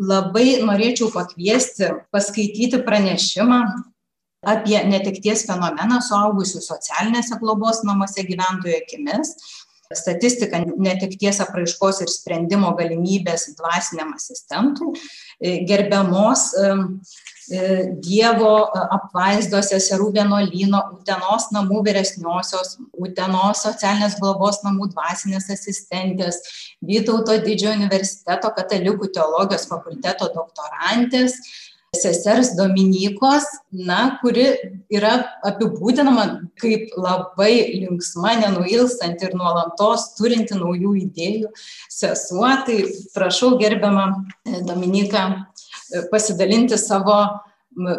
labai norėčiau pakviesti paskaityti pranešimą apie netekties fenomeną suaugusių socialinėse globos namuose gyventojų akimis. Statistika netekties apraiškos ir sprendimo galimybės dvasiniam asistentui, e, gerbiamos e, Dievo apvaizdos seserų vienuolyno, Utenos namų vyresniosios, Utenos socialinės globos namų dvasinės asistentės, Vytauto didžiojo universiteto katalikų teologijos fakulteto doktorantės, sesers Dominykos, na, kuri yra apibūdinama kaip labai linksma, nenuilstanti ir nuolantos, turinti naujų idėjų sesuo. Tai prašau gerbiamą e, Dominiką e, pasidalinti savo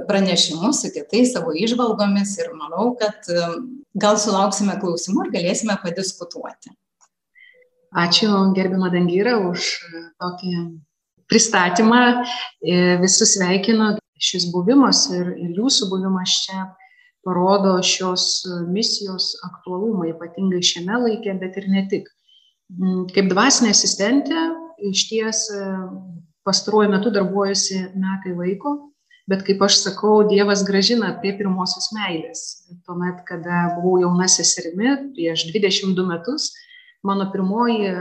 pranešimus su kitais savo išvalgomis ir manau, kad e, gal sulauksime klausimų ir galėsime padiskutuoti. Ačiū gerbimo Dangyra už tokį pristatymą. E, visus sveikinu. Šis buvimas ir, ir jūsų buvimas čia parodo šios misijos aktualumą, ypatingai šiame laikė, bet ir ne tik. Kaip dvasinė asistentė, iš ties e, pastaruoju metu darbuojusi metai laiko, bet kaip aš sakau, Dievas gražina prie pirmosios meilės. Tuomet, kada buvau jauna seserimi, prieš 22 metus, mano pirmoji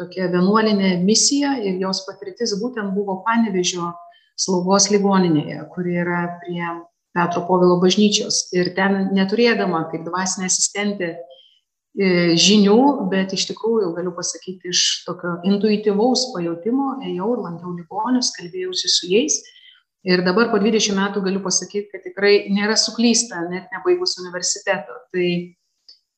tokia vienuolinė misija ir jos patirtis būtent buvo Panevežio slaugos ligoninėje, kuri yra prie Petro Povilo bažnyčios. Ir ten neturėdama kaip dvasinė asistentė žinių, bet iš tikrųjų galiu pasakyti iš tokio intuityvaus pajūtimo, ėjau ir lankiau ligonius, kalbėjausi su jais. Ir dabar po 20 metų galiu pasakyti, kad tikrai nėra suklysta, net nebaigus universiteto. Tai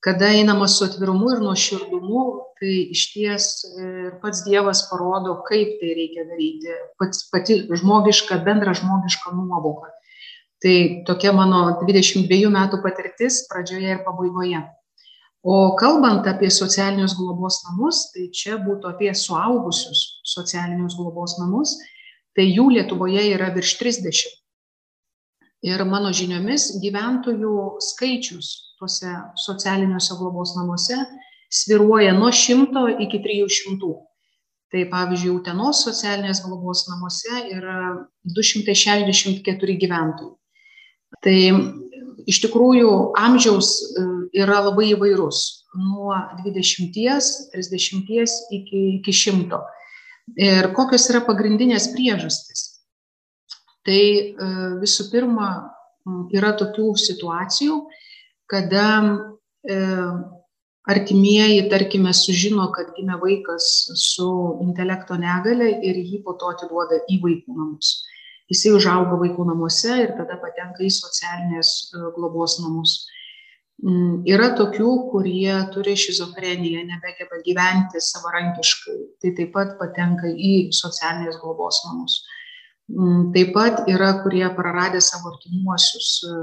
kada einama su atvirumu ir nuoširdumu, tai iš ties ir pats Dievas parodo, kaip tai reikia daryti, pats, pati žmogiška, bendra žmogiška nuovoka. Tai tokia mano 22 metų patirtis pradžioje ir pabaigoje. O kalbant apie socialinius globos namus, tai čia būtų apie suaugusius socialinius globos namus, tai jų Lietuvoje yra virš 30. Ir mano žiniomis gyventojų skaičius tuose socialiniuose globos namuose sviruoja nuo 100 iki 300. Tai pavyzdžiui, Utenos socialinės globos namuose yra 264 gyventojai. Tai iš tikrųjų amžiaus e, yra labai įvairus - nuo 20, 30 iki, iki 100. Ir kokios yra pagrindinės priežastys? Tai e, visų pirma, yra tokių situacijų, kada e, artimieji, tarkime, sužino, kad gimė vaikas su intelekto negale ir jį po to atiduoda į vaikų namus. Jisai užauga vaikų namuose ir tada patenka į socialinės e, globos namus. Mm, yra tokių, kurie turi šizofreniją, nebegeba gyventi savarankiškai, tai taip pat patenka į socialinės globos namus. Mm, taip pat yra, kurie praradę savo artimuosius, e,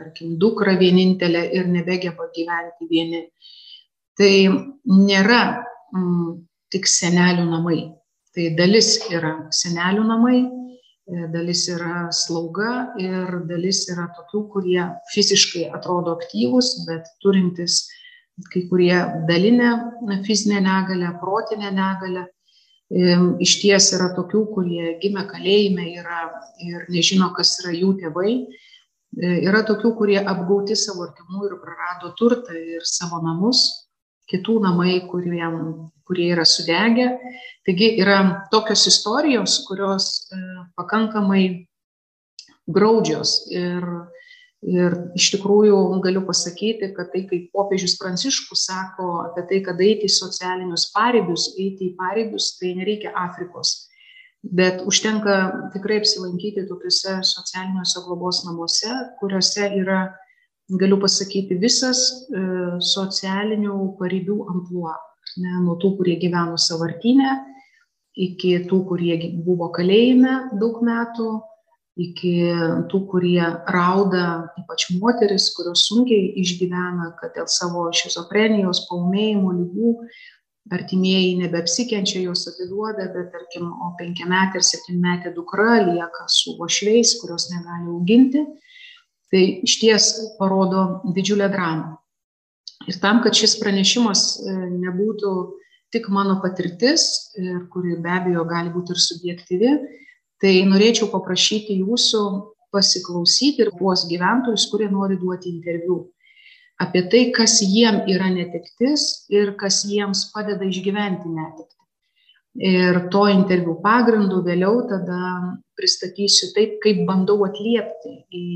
tarkim, dukrą vienintelę ir nebegeba gyventi vieni. Tai nėra mm, tik senelių namai. Tai dalis yra senelių namai, dalis yra slauga ir dalis yra tokių, kurie fiziškai atrodo aktyvus, bet turintys kai kurie dalinę fizinę negalę, protinę negalę Iš ties yra tokių, kurie gimė kalėjime yra ir nežino, kas yra jų tėvai. E, yra tokių, kurie apgauti savo artimų ir prarado turtą ir savo namus, kitų namai, kurie, kurie yra sudegę. Taigi yra tokios istorijos, kurios e, pakankamai graudžios ir ir iš tikrųjų galiu pasakyti kad tai kaip popiežius pranciškus sako apie tai kad eiti į socialinius paribius eiti į paribius tai nereikia afrikos bet užtenka tikrai apsilankyti tokiuose socialiniuose globos namuose kuriuose yra galiu pasakyti visas e, socialinių paribių amplua ne, nuo tų, kurie gyveno savartinę, iki tų, kurie buvo kalėjime daug metų, iki tų, kurie rauda, ypač moteris, kurios sunkiai išgyvena, kad dėl savo šizofrenijos, paumėjimo lygų artimieji nebeapsikenčia, jos atiduoda, bet tarkim, o penkiametė ir septynmetė dukra lieka su ošveis, kurios negali auginti, tai iš ties parodo didžiulę dramą. Ir tam, kad šis pranešimas e, nebūtų tik mano patirtis, ir kuri be abejo gali būti ir subjektyvi, tai norėčiau paprašyti jūsų pasiklausyti ir tuos gyventojus, kurie nori duoti interviu apie tai, kas jiem yra netektis ir kas jiems padeda išgyventi netektį. Ir to interviu pagrindu vėliau tada pristatysiu taip, kaip bandau atliepti į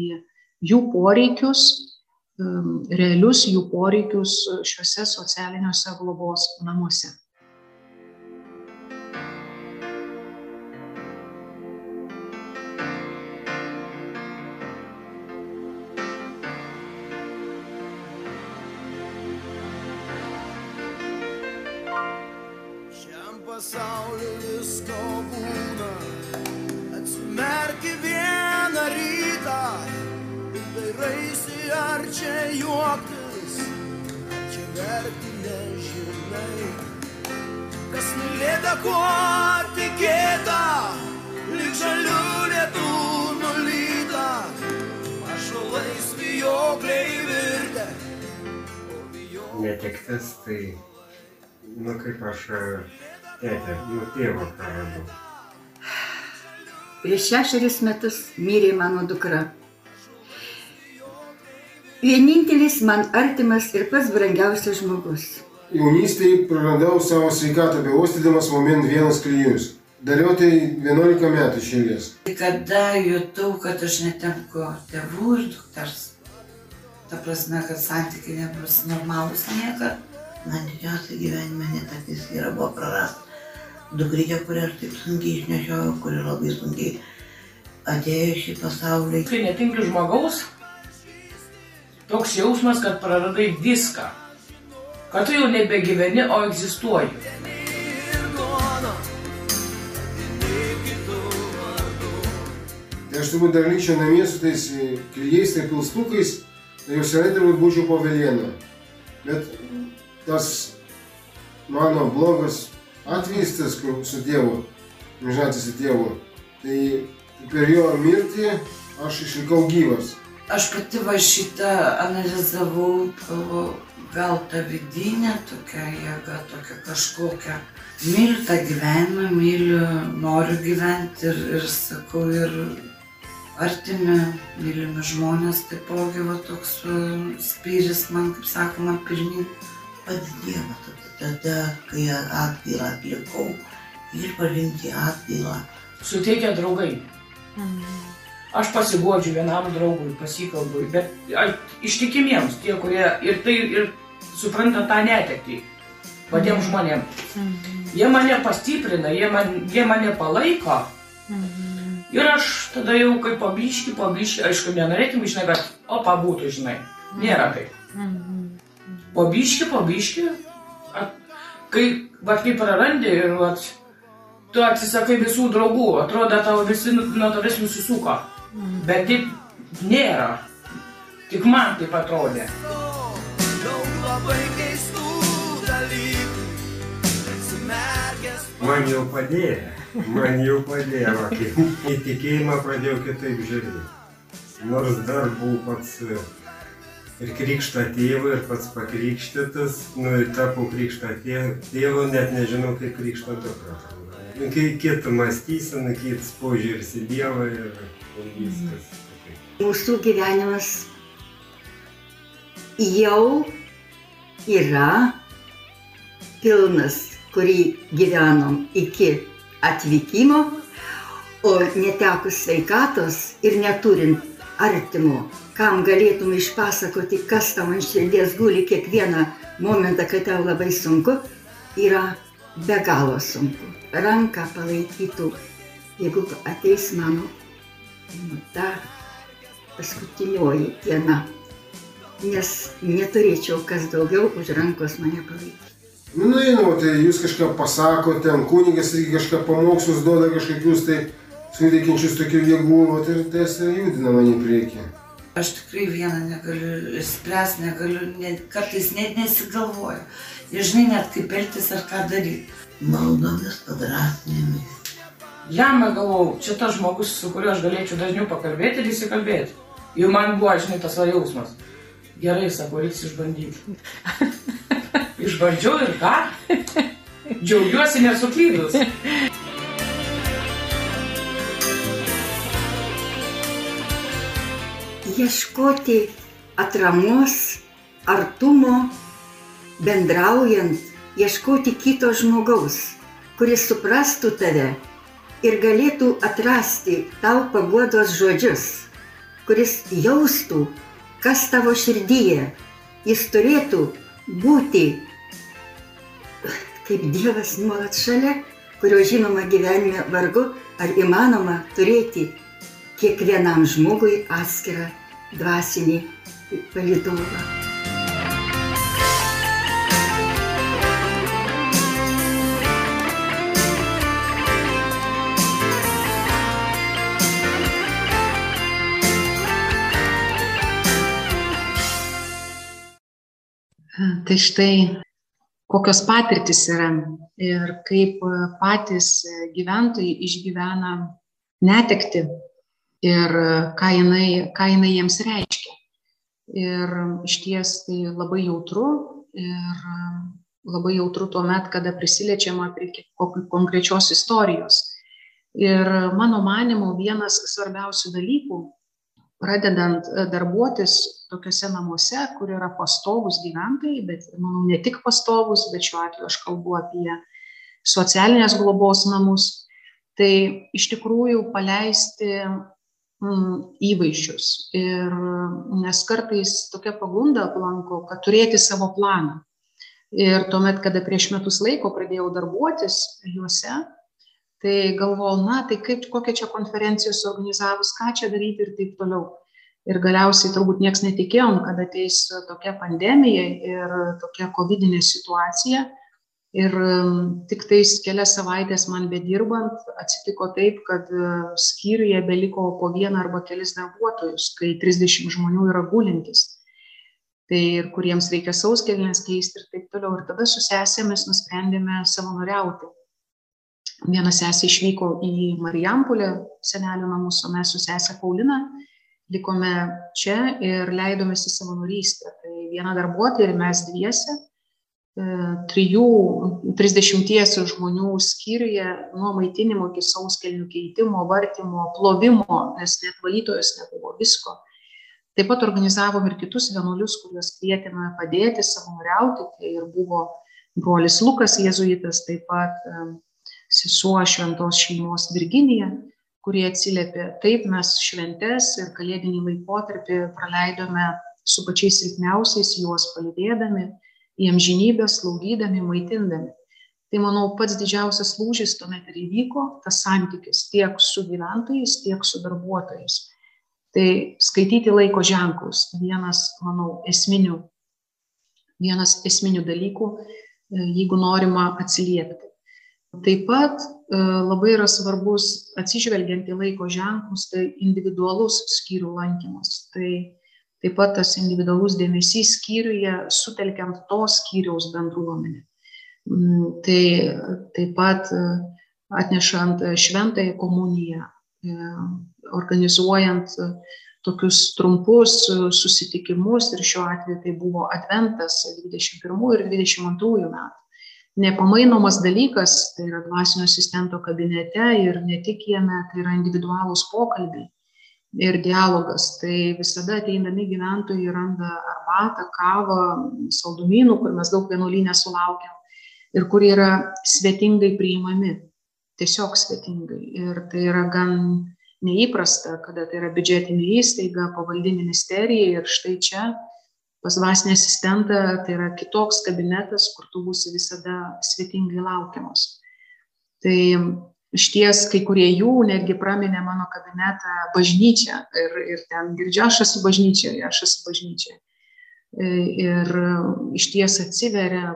jų poreikius, um, realius jų poreikius šiuose socialiniuose globos namuose. pasaulio visko būna. Ir dairaisi, ar čia juoktis, ar čia verti nežinai. Kas nulėda, kuo tikėta, lyg žalių lietų nulyta, mašalais vijokliai virtę. Netektis tai, nu kaip aš tėtę, nu tėvą praradau. Prieš šešerius metus mirė mano dukra. Vienintelis man artimas ir pats brangiausias žmogus. Jaunystėje praradau savo sveikatą beostydamas moment vienas klyjus. Dariau tai 11 metų šilės. Kada jutau, kad aš netenku tėvų ir dukters. Ta prasme, kad santykiai nebus normalus niekada. Man didžiausia gyvenime netaktis yra buvo prarasta dukrytė, kurią aš taip sunkiai išnešiojau, kuri labai sunkiai atėjo į šį pasaulį. Kai netinki žmogaus, toks jausmas, kad praradai viską. Kad tu jau nebegyveni, o egzistuoji. Tai aš turbūt dar likčiau namie su tais e, klyjais, tai pilstukais, tai jau senai turbūt būčiau po vėlieną. Bet tas mano blogas atveistas su tėvu, amžinatis su tėvu, tai per jo mirtį aš išlikau gyvas. Aš pati va šitą analizavau, galvoju, gal ta vidinė tokia jėga, tokia kažkokia. Myliu tą gyvenimą, myliu, noriu gyventi ir, ir sakau, ir artimi, mylimi žmonės, taipogi va toks spyris man, kaip sakoma, pirmin, pats Dievas tada, kai atgailą atlikau ir pažinti atgailą. Suteikia draugai. Aš pasigodžiu vienam draugui, pasikalbu, bet a, ištikimiems, tie, kurie ir tai ir supranta tą netektį, patiem žmonėm. Jie mane pastiprina, jie, man, jie mane palaiko. Ir aš tada jau kaip pabliški, pabliški, aišku, nenorėtum išnekati, o pabūtų, žinai. Nėra taip. Pabliški, pabliški, kai, va, kai prarandi ir va, tu atsisakai visų draugų, atrodo, tavo visi nu, nuo tavęs nusisuko. Bet taip nėra. Tik man taip atrodė. Man jau padėjo, man jau padėjo, kai į tikėjimą pradėjau kitaip žiūrėti. Nors dar buvau pats ir krikšto tėvu, ir pats pakrikštytas, nu, tapau krikšto tėvu, net nežinau, kaip krikšto dukra. Kitų mąstysena, kitas požiūris į Dievą ir, ir viskas. Mūsų gyvenimas jau yra pilnas, kurį gyvenom iki atvykimo, o netekus sveikatos ir neturint artimo kam galėtum išpasakoti, kas tau ant širdies guli kiekvieną momentą, kai tau labai sunku, yra be galo sunku. Ranką palaikytų, jeigu ateis mano nu, ta paskutinioji diena, nes neturėčiau kas daugiau už rankos mane palaikyti. Nu, nueinau, tai jūs kažką pasakote, kunigas irgi kažką pamokslus duoda kažkokius tai suteikiančius tokių jėgų, ir tas judina mane į priekį. Aš tikrai vieną negaliu išspręsti, negaliu, net, kartais net nesigalvoju. Nežinai net kaip elgtis ar ką daryti. Maldomis padrasnėmis. Jam galvojau, čia tas žmogus, su kuriuo aš galėčiau dažniau pakalbėti ir įsikalbėti. Jau man buvo, žinai, tas va jausmas. Gerai, sako, reiks išbandyti. Išbandžiau ir ką? Džiaugiuosi nesuklydus. Ieškoti atramos, artumo, bendraujant, ieškoti kito žmogaus, kuris suprastų tave ir galėtų atrasti tau paguodos žodžius, kuris jaustų, kas tavo širdyje. Jis turėtų būti kaip Dievas nuolat šalia, kurio žinoma gyvenime vargu ar įmanoma turėti kiekvienam žmogui atskirą dvasinį palidovą. Tai štai kokios patirtis yra ir kaip patys gyventojai išgyvena netekti ir ką jinai, ką jinai jiems reiškia. Ir iš ties tai labai jautru ir labai jautru tuo met, kada prisiliečiama prie konkrečios istorijos. Ir mano manimu, vienas svarbiausių dalykų, pradedant darbuotis tokiuose namuose, kur yra pastovus gyventojai, bet, manau, ne tik pastovus, bet šiuo atveju aš kalbu apie socialinės globos namus, tai iš tikrųjų paleisti įvaizdžius. Ir nes kartais tokia pagunda aplanko, kad turėti savo planą. Ir tuomet, kada prieš metus laiko pradėjau darbuotis juose, tai galvojau, na, tai kaip, kokią čia konferenciją suorganizavus, ką čia daryti ir taip toliau ir galiausiai turbūt nieks netikėjom, kad ateis tokia pandemija ir tokia covidinė situacija. Ir um, tik tais kelias savaitės man bedirbant atsitiko taip, kad uh, skyriuje beliko po vieną arba kelis darbuotojus, kai 30 žmonių yra gulintis. Tai ir kuriems reikia sauskelnes keisti ir taip toliau. Ir tada su sesėmis nusprendėme savanoriauti. Viena sesė išvyko į Marijampolę, senelių namus, o mes su sesė Paulina likome čia ir leidomės į savanorystę. Tai viena darbuotoja ir mes dviese, trijų, trisdešimties žmonių skyriuje nuo maitinimo iki sauskelnių keitimo, vartimo, plovimo, nes net valytojos nebuvo visko. Taip pat organizavom ir kitus vienuolius, kuriuos kvietėme padėti, savanoriauti. Tai ir buvo brolis Lukas Jėzuitas, taip pat sesuo šventos šeimos Virginija kurie atsiliepė taip mes šventes ir kalėdinį laikotarpį praleidome su pačiais silpniausiais juos palydėdami į amžinybę slaugydami maitindami. Tai manau pats didžiausias lūžis tuomet ir įvyko tas santykis tiek su gyventojais tiek su darbuotojais. Tai skaityti laiko ženklus vienas manau esminių vienas esminių dalykų jeigu norima atsiliepti. Taip pat e, labai yra svarbus atsižvelgiant į laiko ženklus tai individualus skyrių lankymas. Tai taip pat tas individualus dėmesys skyriuje sutelkiant to skyriaus bendruomenę. Mm, tai taip pat e, atnešant šventąją komuniją e, organizuojant tokius trumpus susitikimus ir šiuo atveju tai buvo adventas 21 ir 22 metų. Nepamainomas dalykas tai yra dvasinio asistento kabinete ir ne tik jame tai yra individualūs pokalbiai ir dialogas tai visada ateidami gyventojai randa arbatą kavą saldumynų kur mes daug vienuolyne sulaukiam ir kur yra svetingai priimami tiesiog svetingai ir tai yra gan neįprasta kada tai yra biudžetinė įstaiga pavaldi ministerijai ir štai čia pas dvasinį asistentą tai yra kitoks kabinetas, kur tu būsi visada svetingai laukiamas. Tai išties kai kurie jų netgi praminė mano kabinetą bažnyčią ir, ir ten girdžiu, aš esu bažnyčioje, aš esu bažnyčioje. Ir išties atsiveria,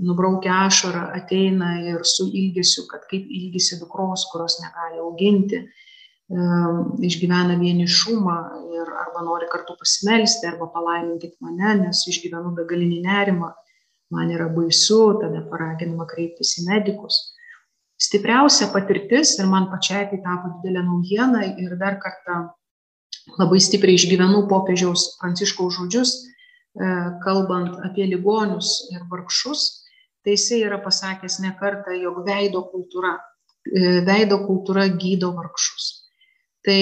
nubraukia ašarą, ateina ir su ilgesiu, kad kaip ilgisi dukros, kurios negali auginti išgyvena vienišumą ir arba nori kartu pasimelsti, arba palaiminkit mane, nes išgyvenu begalinį nerimą, man yra baisu, tada paraginama kreiptis į medikus. Stipriausia patirtis ir man pačiai tai tapo didelė naujiena ir dar kartą labai stipriai išgyvenu popiežiaus pranciškaus žodžius, e, kalbant apie ligonius ir vargšus, tai jisai yra pasakęs ne kartą, jog veido kultūra, e, veido kultūra gydo vargšus. Tai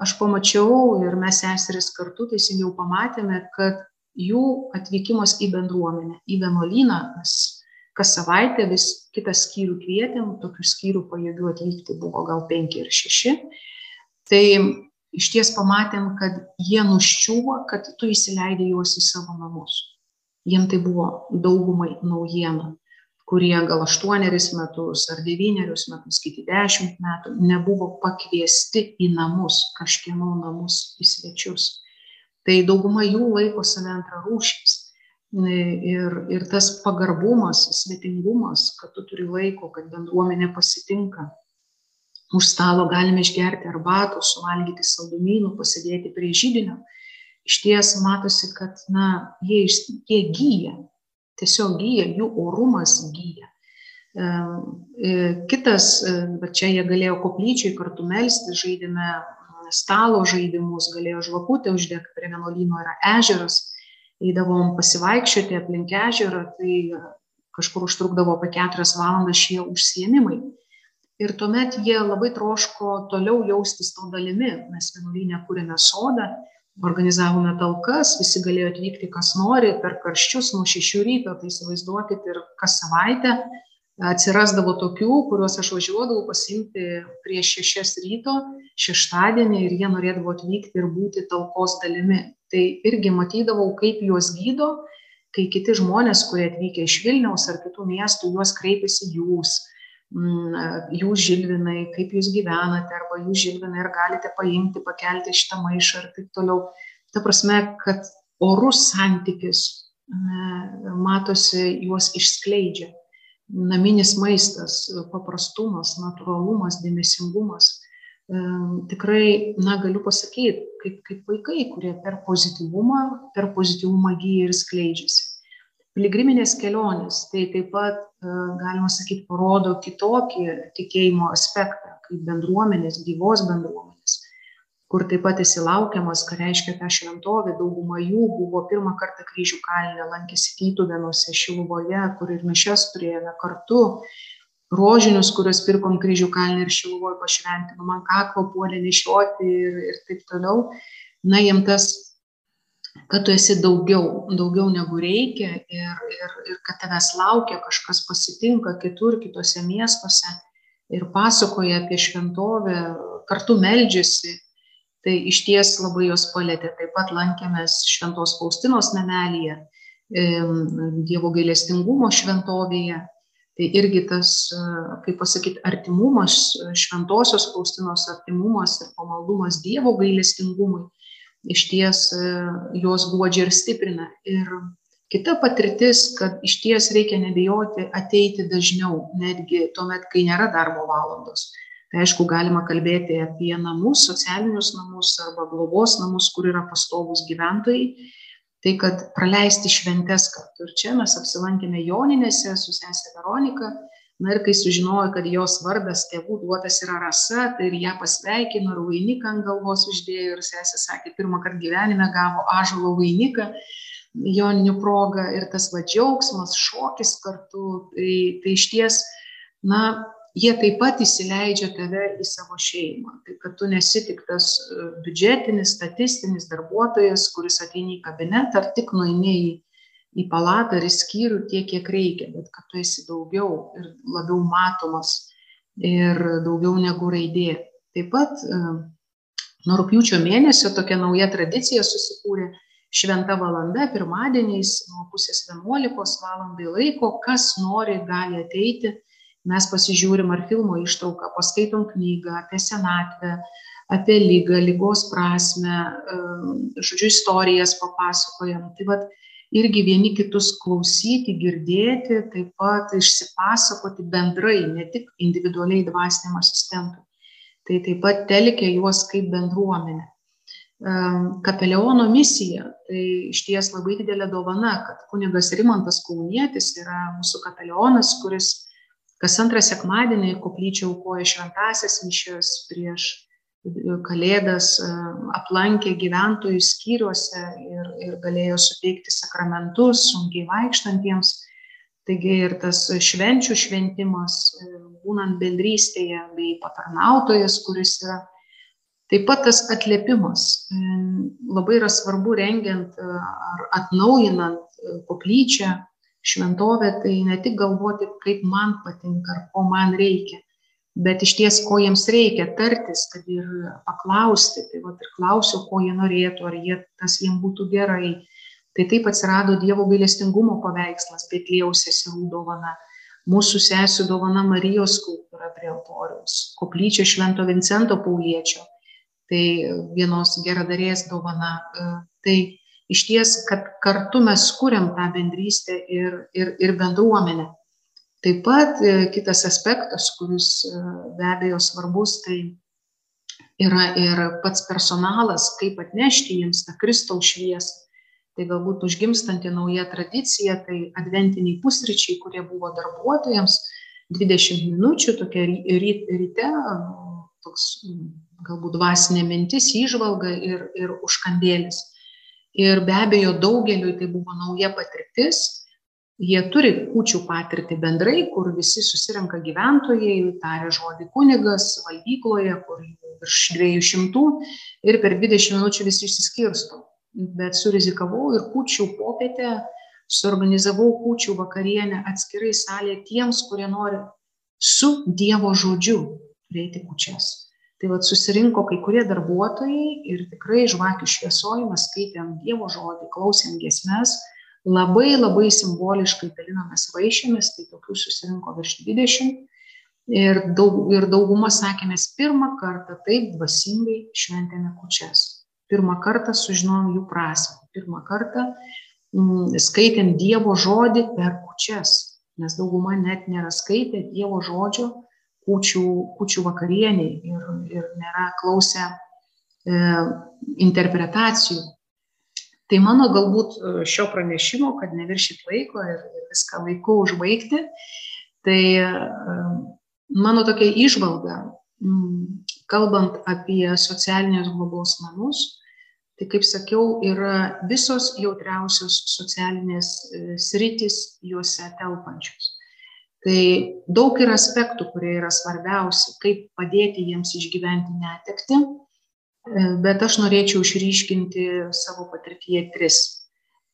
aš pamačiau ir mes seseris kartu teisingiau pamatėme, kad jų atvykimas į bendruomenę, į vienuolyną, mes kas savaitę vis kitą skyrių kvietėm, tokių skyrių pajėgių atvykti buvo gal penki ir šeši. Tai iš ties pamatėm, kad jie nuščiuvo, kad tu įsileidai juos į savo namus. Jiem tai buvo daugumai naujiena, kurie gal aštuonerius metus ar devynerius metus, kiti dešimt metų nebuvo pakviesti į namus, kažkieno namus, į svečius. Tai dauguma jų laiko save antrarūšiais ir, ir tas pagarbumas, svetingumas, kad tu turi laiko, kad bendruomenė pasitinka. Už stalo galime išgerti arbatų, suvalgyti saldumynų, pasidėti prie žydinio. Iš ties matosi, kad na, jie, jie gyja, tiesiog gyja, jų orumas gyja. E, kitas, bet čia jie galėjo koplyčiai kartu melsti, žaidėme stalo žaidimus, galėjo žvakutę uždegti prie vienuolyno, yra ežeras eidavom pasivaikščioti aplink ežerą, tai kažkur užtrukdavo apie keturias valandas šie užsiemimai. Ir tuomet jie labai troško toliau jaustis to dalimi. Mes vienuolynę kūrėme sodą, organizavome talkas, visi galėjo atvykti, kas nori, per karščius nuo šešių ryto, tai įsivaizduokit ir kas savaitę atsirasdavo tokių, kuriuos aš važiuodavau pasimti prieš šešias ryto, šeštadienį ir jie norėdavo atvykti ir būti talkos dalimi tai irgi matydavau, kaip juos gydo, kai kiti žmonės, kurie atvykę iš Vilniaus ar kitų miestų, juos kreipiasi jūs, mm, jūs žilvinai, kaip jūs gyvenate, arba jūs žilvinai, ar galite paimti, pakelti šitą maišą ir taip toliau. Ta prasme, kad orus santykis matosi juos išskleidžia. Naminis maistas, paprastumas, natūralumas, dėmesingumas tikrai, na, galiu pasakyti, kaip, kaip vaikai, kurie per pozityvumą, per pozityvumą gyja ir skleidžiasi. Piligriminės kelionės tai taip pat, galima sakyti, parodo kitokį tikėjimo aspektą, kaip bendruomenės, gyvos bendruomenės, kur taip pat esi laukiamas, ką reiškia ta šventovė, dauguma jų buvo pirmą kartą kryžių kalne, lankėsi Kytuvėnuose, Šiluvoje, kur ir mišes turėjome kartu, rožinius, kuriuos pirkom kryžių kalnį ir šiluvoj pašventino, man kaklo puolė nešioti ir, ir taip toliau. Na, jiem tas, kad tu esi daugiau, daugiau negu reikia ir, ir, ir kad tavęs laukia, kažkas pasitinka kitur, kitose miestuose ir pasakoja apie šventovę, kartu meldžiasi, tai iš ties labai jos palėtė. Taip pat lankėmės Šventos Faustinos namelėje, Dievo gailestingumo šventovėje. Tai irgi tas kaip pasakyt artimumas šventosios faustinos artimumas ir pamaldumas dievo gailestingumui išties juos guodžia ir stiprina. Ir kita patirtis kad išties reikia nebijoti ateiti dažniau netgi tuomet kai nėra darbo valandos tai aišku galima kalbėti apie namus socialinius namus arba globos namus kur yra pastovūs gyventojai tai kad praleisti šventes kartu. Ir čia mes apsilankėme Joninėse su sesė Veronika. Na ir kai sužinojo, kad jos vardas tėvų duotas yra rasa, tai ir ją pasveikino ir vainiką ant galvos uždėjo. Ir sesė sakė, pirmą kartą gyvenime gavo ažalo vainiką joninių progą ir tas va džiaugsmas, šokis kartu. Tai, tai iš ties, na, jie taip pat įsileidžia tave į savo šeimą. Tai kad tu nesi tik tas e, biudžetinis, statistinis darbuotojas, kuris ateini į kabinetą ar tik nueini į, į palatą ar į skyrių tiek, kiek reikia, bet kad tu esi daugiau ir labiau matomas ir daugiau negu raidė. Taip pat e, nuo rūpiučio mėnesio tokia nauja tradicija susikūrė šventa valanda pirmadieniais nuo pusės 11 valandai laiko, kas nori gali ateiti mes pasižiūrim ar filmo ištrauką, paskaitom knygą apie senatvę, apie lygą, lygos prasme, žodžiu, istorijas papasakojam. Tai vad irgi vieni kitus klausyti, girdėti, taip pat išsipasakoti bendrai, ne tik individualiai dvasiniam asistentui. Tai taip pat telkia juos kaip bendruomenė. Kapeliono misija, tai iš ties labai didelė dovana, kad kunigas Rimantas Kaunietis yra mūsų kapelionas, kuris Kas antrą sekmadienį koplyčia aukoja šventasias mišias prieš e, kalėdas, e, aplankė gyventojų skyriuose ir, ir galėjo suteikti sakramentus sunkiai vaikštantiems. Taigi ir tas švenčių šventimas, būnant bendrystėje bei patarnautojas, kuris yra Taip pat tas atlėpimas labai yra svarbu rengiant ar atnaujinant koplyčią, šventovę, tai ne tik galvoti, kaip man patinka ar ko man reikia, bet iš ties, ko jiems reikia, tartis, kad ir paklausti, tai va ir klausiu, ko jie norėtų, ar jie, tas jiems būtų gerai. Tai taip atsirado Dievo gailestingumo paveikslas, Betlėjaus seserų dovana, mūsų sesijų dovana Marijos skulptūra prie altoriaus, koplyčia Švento Vincento Pauliečio, tai vienos geradarės dovana. Tai iš ties, kad kartu mes kuriam tą bendrystę ir, ir, ir bendruomenę. Taip pat e, kitas aspektas, kuris e, be abejo svarbus, tai yra ir pats personalas, kaip atnešti jiems tą Kristaus šviesą. Tai galbūt užgimstanti nauja tradicija, tai adventiniai pusryčiai, kurie buvo darbuotojams 20 minučių, tokia ryt, ryte, toks galbūt dvasinė mintis, įžvalga ir, ir užkandėlis. Ir be abejo, daugeliu tai buvo nauja patirtis. Jie turi kučių patirtį bendrai, kur visi susirenka gyventojai, taria žodį kunigas valdykloje, kur virš 200 ir per 20 minučių visi išsiskirsto. Bet surizikavau ir kučių popietę, suorganizavau kučių vakarienę atskirai salėje tiems, kurie nori su Dievo žodžiu turėti kučias tai vat susirinko kai kurie darbuotojai ir tikrai žvakių šviesoj mes skaitėm Dievo žodį, klausėm giesmes, labai labai simboliškai dalinomės vaišėmis, tai tokių susirinko virš 20. Ir, daug, ir dauguma sakė, mes pirmą kartą taip dvasingai šventėme kučias. Pirmą kartą sužinojom jų prasme. Pirmą kartą mm, skaitėm Dievo žodį per kučias, nes dauguma net nėra skaitę Dievo žodžio kūčių, kūčių vakarieniai ir, ir nėra klausę e, interpretacijų. Tai mano galbūt e, šio pranešimo, kad neviršit laiko ir, ir viską laiku užbaigti, tai e, mano tokia išvalga, kalbant apie socialinės globos namus, tai kaip sakiau, yra visos jautriausios socialinės e, sritis juose telpančios tai daug yra aspektų kurie yra svarbiausi kaip padėti jiems išgyventi netektį e, bet aš norėčiau išryškinti savo patirtyje tris.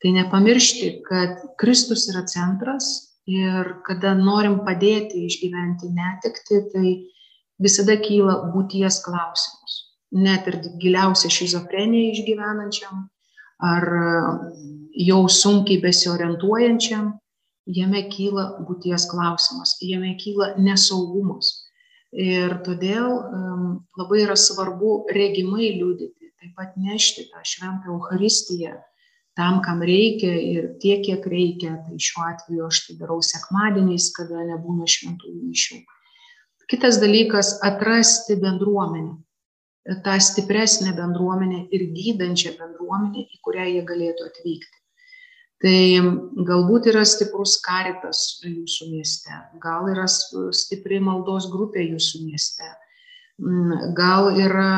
Tai nepamiršti kad kristus yra centras ir kada norim padėti išgyventi netektį tai visada kyla būties klausimus net ir giliausią šizofreniją išgyvenančiam ar jau sunkiai besiorientuojančiam jame kyla būties klausimas, jame kyla nesaugumas. Ir todėl um, labai yra svarbu regimai liūdėti, taip pat nešti tą šventą Euharistiją tam, kam reikia ir tiek, kiek reikia. Tai šiuo atveju aš tai darau sekmadieniais, kada nebūna šventųjų mišių. Kitas dalykas - atrasti bendruomenę. tą stipresnę bendruomenę ir gydančią bendruomenę, į kurią jie galėtų atvykti tai galbūt yra stiprus karitas jūsų mieste, gal yra stipri maldos grupė jūsų mieste, gal yra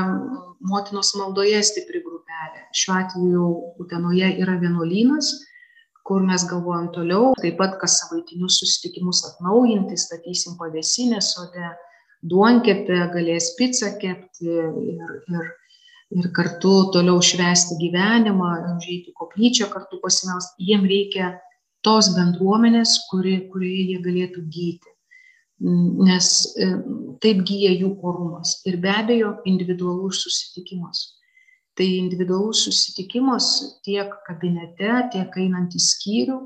motinos maldoje stipri grupelė. Šiuo atveju Utenoje yra vienuolynas, kur mes galvojam toliau, taip pat kas savaitinius susitikimus atnaujinti, statysim pavėsinę sode, duonkepę, galės pizzą kepti ir, ir ir kartu toliau švęsti gyvenimą, užeiti koplyčią kartu pasimelst, jiem reikia tos bendruomenės, kuri, kurioje jie galėtų gyti. Nes e, taip gyja jų orumas. Ir be abejo, individualus susitikimas. Tai individualus susitikimas tiek kabinete, tiek einant į skyrių,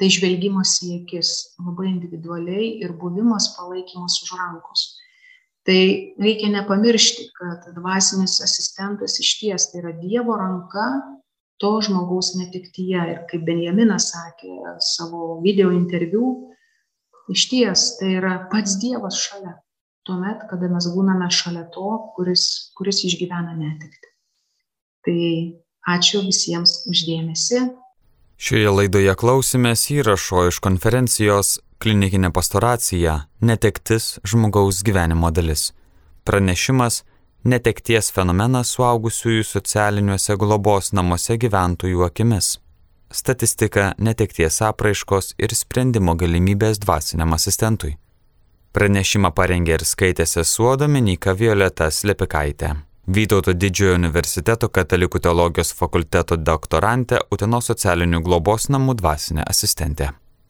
tai žvelgimas į akis labai individualiai ir buvimas palaikymas už rankos tai reikia nepamiršti kad dvasinis asistentas išties tai yra dievo ranka to žmogaus netektyje. Ir kaip benjaminas sakė savo video interviu išties tai yra pats dievas šalia. Tuomet kada mes būname šalia to kuris kuris išgyvena netektį. Tai ačiū visiems uždėmesi. Šioje laidoje klausimės įrašo iš konferencijos klinikinė pastoracija - netektis žmogaus gyvenimo dalis. Pranešimas - netekties fenomenas suaugusiųjų socialiniuose globos namuose gyventojų akimis. statistika, netekties apraiškos ir sprendimo galimybės dvasiniam asistentui. Pranešimą parengė ir skaitė sesuo Dominika Violeta Slepikaitė. Vytauto didžiojo universiteto katalikų teologijos fakulteto doktorantė Uteno socialinių globos namų dvasinė asistentė.